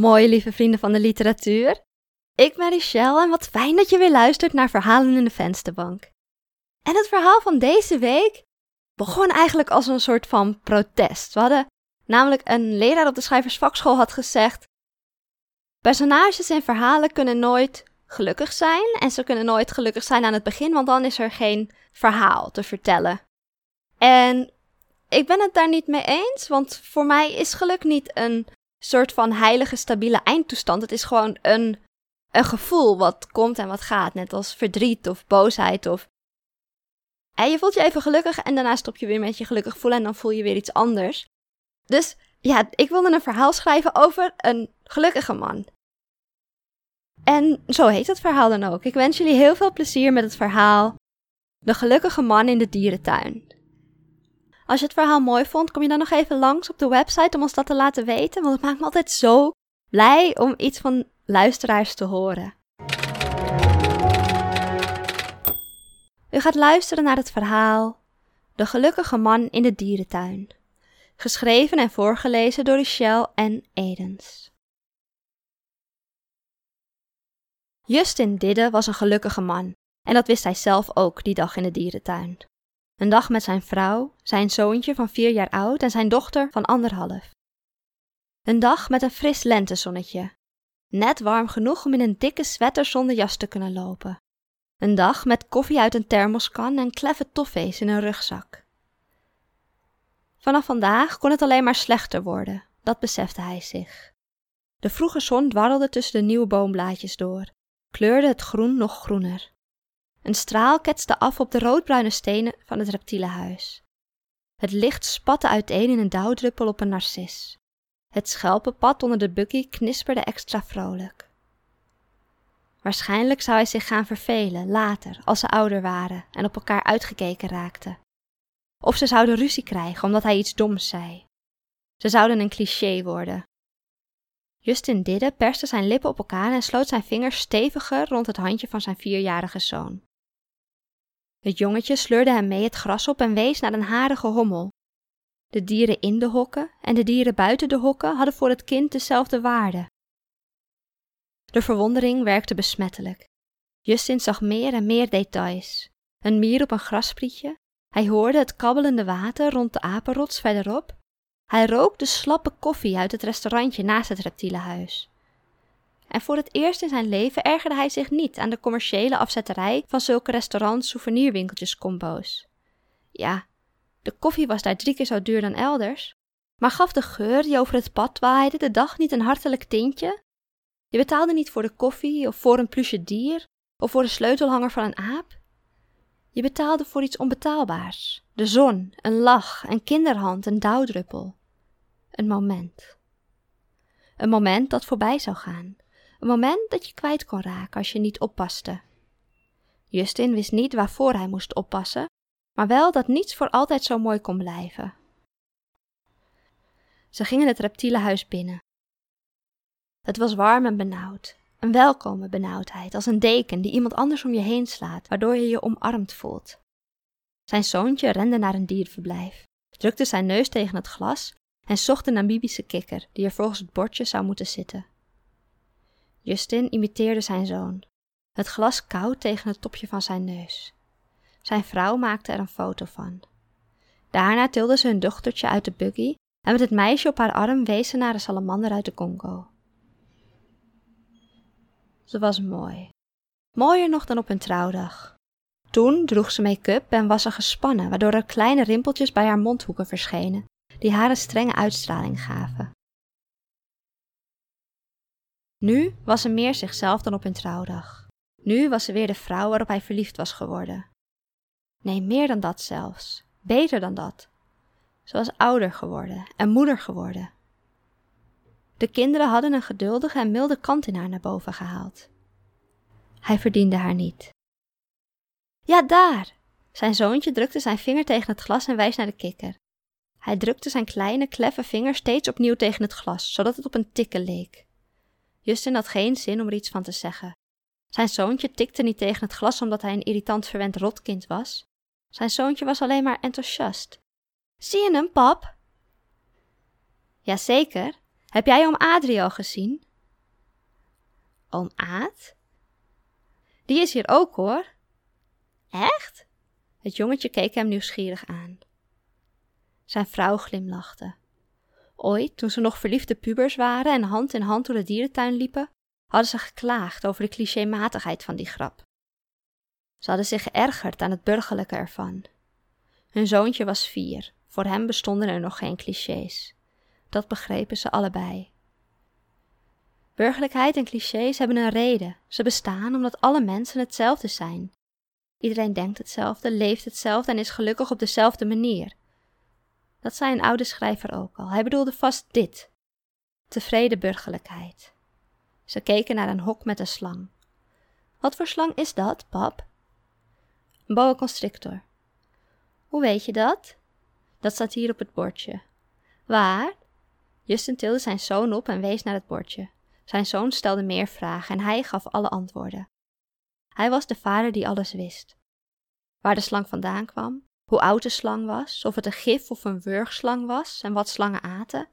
Mooie lieve vrienden van de literatuur. Ik ben Richelle en wat fijn dat je weer luistert naar Verhalen in de Vensterbank. En het verhaal van deze week begon eigenlijk als een soort van protest. We hadden namelijk een leraar op de schrijversvakschool had gezegd: Personages in verhalen kunnen nooit gelukkig zijn en ze kunnen nooit gelukkig zijn aan het begin, want dan is er geen verhaal te vertellen. En ik ben het daar niet mee eens, want voor mij is geluk niet een soort van heilige, stabiele eindtoestand. Het is gewoon een, een gevoel wat komt en wat gaat. Net als verdriet of boosheid of. En je voelt je even gelukkig en daarna stop je weer met je gelukkig voelen en dan voel je weer iets anders. Dus ja, ik wilde een verhaal schrijven over een gelukkige man. En zo heet het verhaal dan ook. Ik wens jullie heel veel plezier met het verhaal De gelukkige man in de dierentuin. Als je het verhaal mooi vond, kom je dan nog even langs op de website om ons dat te laten weten, want het maakt me altijd zo blij om iets van luisteraars te horen. U gaat luisteren naar het verhaal De gelukkige man in de dierentuin, geschreven en voorgelezen door Michelle en Edens. Justin Didde was een gelukkige man, en dat wist hij zelf ook die dag in de dierentuin. Een dag met zijn vrouw, zijn zoontje van vier jaar oud en zijn dochter van anderhalf. Een dag met een fris lentezonnetje. Net warm genoeg om in een dikke sweater zonder jas te kunnen lopen. Een dag met koffie uit een thermoskan en kleffe toffees in een rugzak. Vanaf vandaag kon het alleen maar slechter worden, dat besefte hij zich. De vroege zon dwarrelde tussen de nieuwe boomblaadjes door, kleurde het groen nog groener. Een straal ketste af op de roodbruine stenen van het reptielenhuis. Het licht spatte uiteen in een dauwdruppel op een narcis. Het schelpenpad onder de buggy knisperde extra vrolijk. Waarschijnlijk zou hij zich gaan vervelen later, als ze ouder waren en op elkaar uitgekeken raakten. Of ze zouden ruzie krijgen omdat hij iets doms zei. Ze zouden een cliché worden. Justin Didde perste zijn lippen op elkaar en sloot zijn vingers steviger rond het handje van zijn vierjarige zoon. Het jongetje sleurde hem mee het gras op en wees naar een harige hommel. De dieren in de hokken en de dieren buiten de hokken hadden voor het kind dezelfde waarde. De verwondering werkte besmettelijk. Justin zag meer en meer details. Een mier op een grassprietje. Hij hoorde het kabbelende water rond de apenrots verderop. Hij rook de slappe koffie uit het restaurantje naast het reptielenhuis en voor het eerst in zijn leven ergerde hij zich niet aan de commerciële afzetterij van zulke restaurants, souvenirwinkeltjes, combo's. Ja, de koffie was daar drie keer zo duur dan elders, maar gaf de geur die over het pad waaide de dag niet een hartelijk tintje? Je betaalde niet voor de koffie of voor een plusje dier of voor de sleutelhanger van een aap. Je betaalde voor iets onbetaalbaars: de zon, een lach, een kinderhand, een dauwdruppel. Een moment. Een moment dat voorbij zou gaan, een moment dat je kwijt kon raken als je niet oppaste. Justin wist niet waarvoor hij moest oppassen, maar wel dat niets voor altijd zo mooi kon blijven. Ze gingen het reptielenhuis binnen. Het was warm en benauwd, een welkome benauwdheid, als een deken die iemand anders om je heen slaat, waardoor je je omarmd voelt. Zijn zoontje rende naar een dierverblijf, drukte zijn neus tegen het glas en zocht een Namibische kikker die er volgens het bordje zou moeten zitten. Justin imiteerde zijn zoon, het glas koud tegen het topje van zijn neus. Zijn vrouw maakte er een foto van. Daarna tilde ze hun dochtertje uit de buggy en met het meisje op haar arm wees ze naar de salamander uit de Congo. Ze was mooi. Mooier nog dan op hun trouwdag. Toen droeg ze make-up en was ze gespannen, waardoor er kleine rimpeltjes bij haar mondhoeken verschenen, die haar een strenge uitstraling gaven. Nu was ze meer zichzelf dan op hun trouwdag. Nu was ze weer de vrouw waarop hij verliefd was geworden. Nee, meer dan dat zelfs. Beter dan dat. Ze was ouder geworden en moeder geworden. De kinderen hadden een geduldige en milde kant in haar naar boven gehaald. Hij verdiende haar niet. Ja, daar! Zijn zoontje drukte zijn vinger tegen het glas en wijs naar de kikker. Hij drukte zijn kleine, kleffe vinger steeds opnieuw tegen het glas, zodat het op een tikken leek. Justin had geen zin om er iets van te zeggen. Zijn zoontje tikte niet tegen het glas omdat hij een irritant verwend rotkind was. Zijn zoontje was alleen maar enthousiast. Zie je hem, pap? Jazeker. Heb jij om Adrie al gezien? Oom Aad? Die is hier ook hoor. Echt? Het jongetje keek hem nieuwsgierig aan. Zijn vrouw glimlachte. Ooit, toen ze nog verliefde pubers waren en hand in hand door de dierentuin liepen, hadden ze geklaagd over de clichématigheid van die grap. Ze hadden zich geërgerd aan het burgerlijke ervan. Hun zoontje was vier, voor hem bestonden er nog geen clichés. Dat begrepen ze allebei. Burgerlijkheid en clichés hebben een reden. Ze bestaan omdat alle mensen hetzelfde zijn. Iedereen denkt hetzelfde, leeft hetzelfde en is gelukkig op dezelfde manier. Dat zei een oude schrijver ook al. Hij bedoelde vast dit: tevreden burgerlijkheid. Ze keken naar een hok met een slang. Wat voor slang is dat, pap? Een boa constrictor. Hoe weet je dat? Dat staat hier op het bordje. Waar? Justin tilde zijn zoon op en wees naar het bordje. Zijn zoon stelde meer vragen en hij gaf alle antwoorden. Hij was de vader die alles wist. Waar de slang vandaan kwam, hoe oud de slang was, of het een gif of een wurgslang was en wat slangen aten.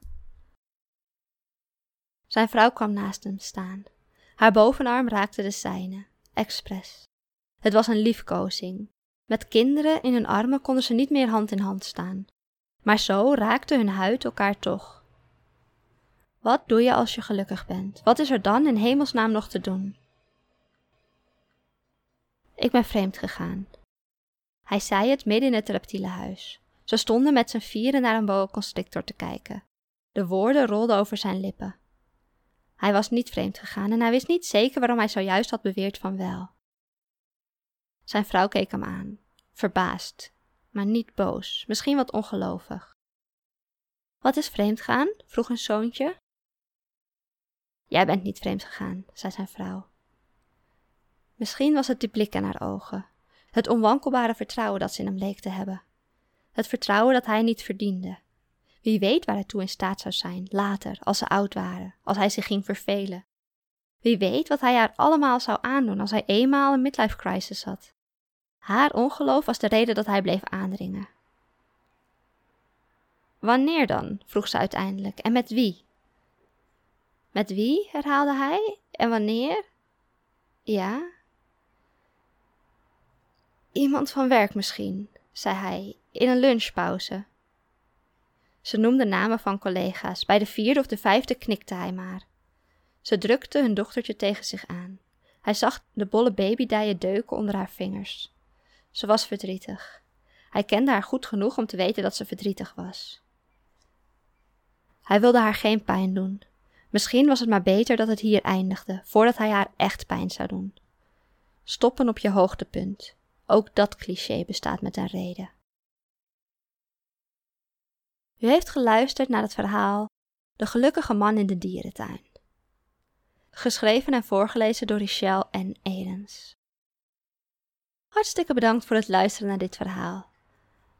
Zijn vrouw kwam naast hem staan. Haar bovenarm raakte de zijne, expres. Het was een liefkozing. Met kinderen in hun armen konden ze niet meer hand in hand staan. Maar zo raakte hun huid elkaar toch. Wat doe je als je gelukkig bent? Wat is er dan in hemelsnaam nog te doen? Ik ben vreemd gegaan. Hij zei het midden in het reptiele huis. Ze stonden met z'n vieren naar een boa constrictor te kijken. De woorden rolden over zijn lippen. Hij was niet vreemd gegaan en hij wist niet zeker waarom hij zojuist had beweerd van wel. Zijn vrouw keek hem aan, verbaasd, maar niet boos, misschien wat ongelovig. Wat is vreemd gaan? vroeg een zoontje. Jij bent niet vreemd gegaan, zei zijn vrouw. Misschien was het die blik in haar ogen, het onwankelbare vertrouwen dat ze in hem leek te hebben. Het vertrouwen dat hij niet verdiende. Wie weet waar hij toe in staat zou zijn, later, als ze oud waren, als hij zich ging vervelen. Wie weet wat hij haar allemaal zou aandoen als hij eenmaal een midlife crisis had. Haar ongeloof was de reden dat hij bleef aandringen. Wanneer dan? vroeg ze uiteindelijk. En met wie? Met wie? herhaalde hij. En wanneer? Ja. Iemand van werk misschien, zei hij, in een lunchpauze. Ze noemde namen van collega's. Bij de vierde of de vijfde knikte hij maar. Ze drukte hun dochtertje tegen zich aan. Hij zag de bolle babydijen deuken onder haar vingers. Ze was verdrietig. Hij kende haar goed genoeg om te weten dat ze verdrietig was. Hij wilde haar geen pijn doen. Misschien was het maar beter dat het hier eindigde, voordat hij haar echt pijn zou doen. Stoppen op je hoogtepunt. Ook dat cliché bestaat met een reden. U heeft geluisterd naar het verhaal De gelukkige man in de dierentuin. Geschreven en voorgelezen door Richelle en Edens. Hartstikke bedankt voor het luisteren naar dit verhaal.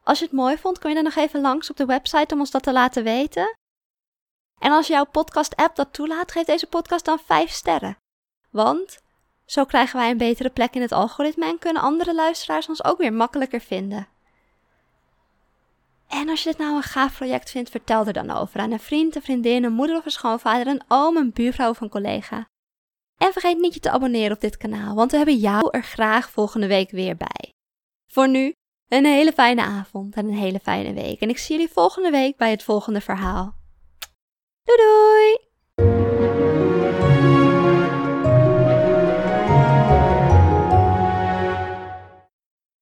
Als je het mooi vond, kun je dan nog even langs op de website om ons dat te laten weten. En als jouw podcast-app dat toelaat, geef deze podcast dan 5 sterren. Want zo krijgen wij een betere plek in het algoritme en kunnen andere luisteraars ons ook weer makkelijker vinden. En als je dit nou een gaaf project vindt, vertel er dan over aan een vriend, een vriendin, een moeder of een schoonvader, een oom, een buurvrouw of een collega. En vergeet niet je te abonneren op dit kanaal, want we hebben jou er graag volgende week weer bij. Voor nu, een hele fijne avond en een hele fijne week. En ik zie jullie volgende week bij het volgende verhaal. Doei doei!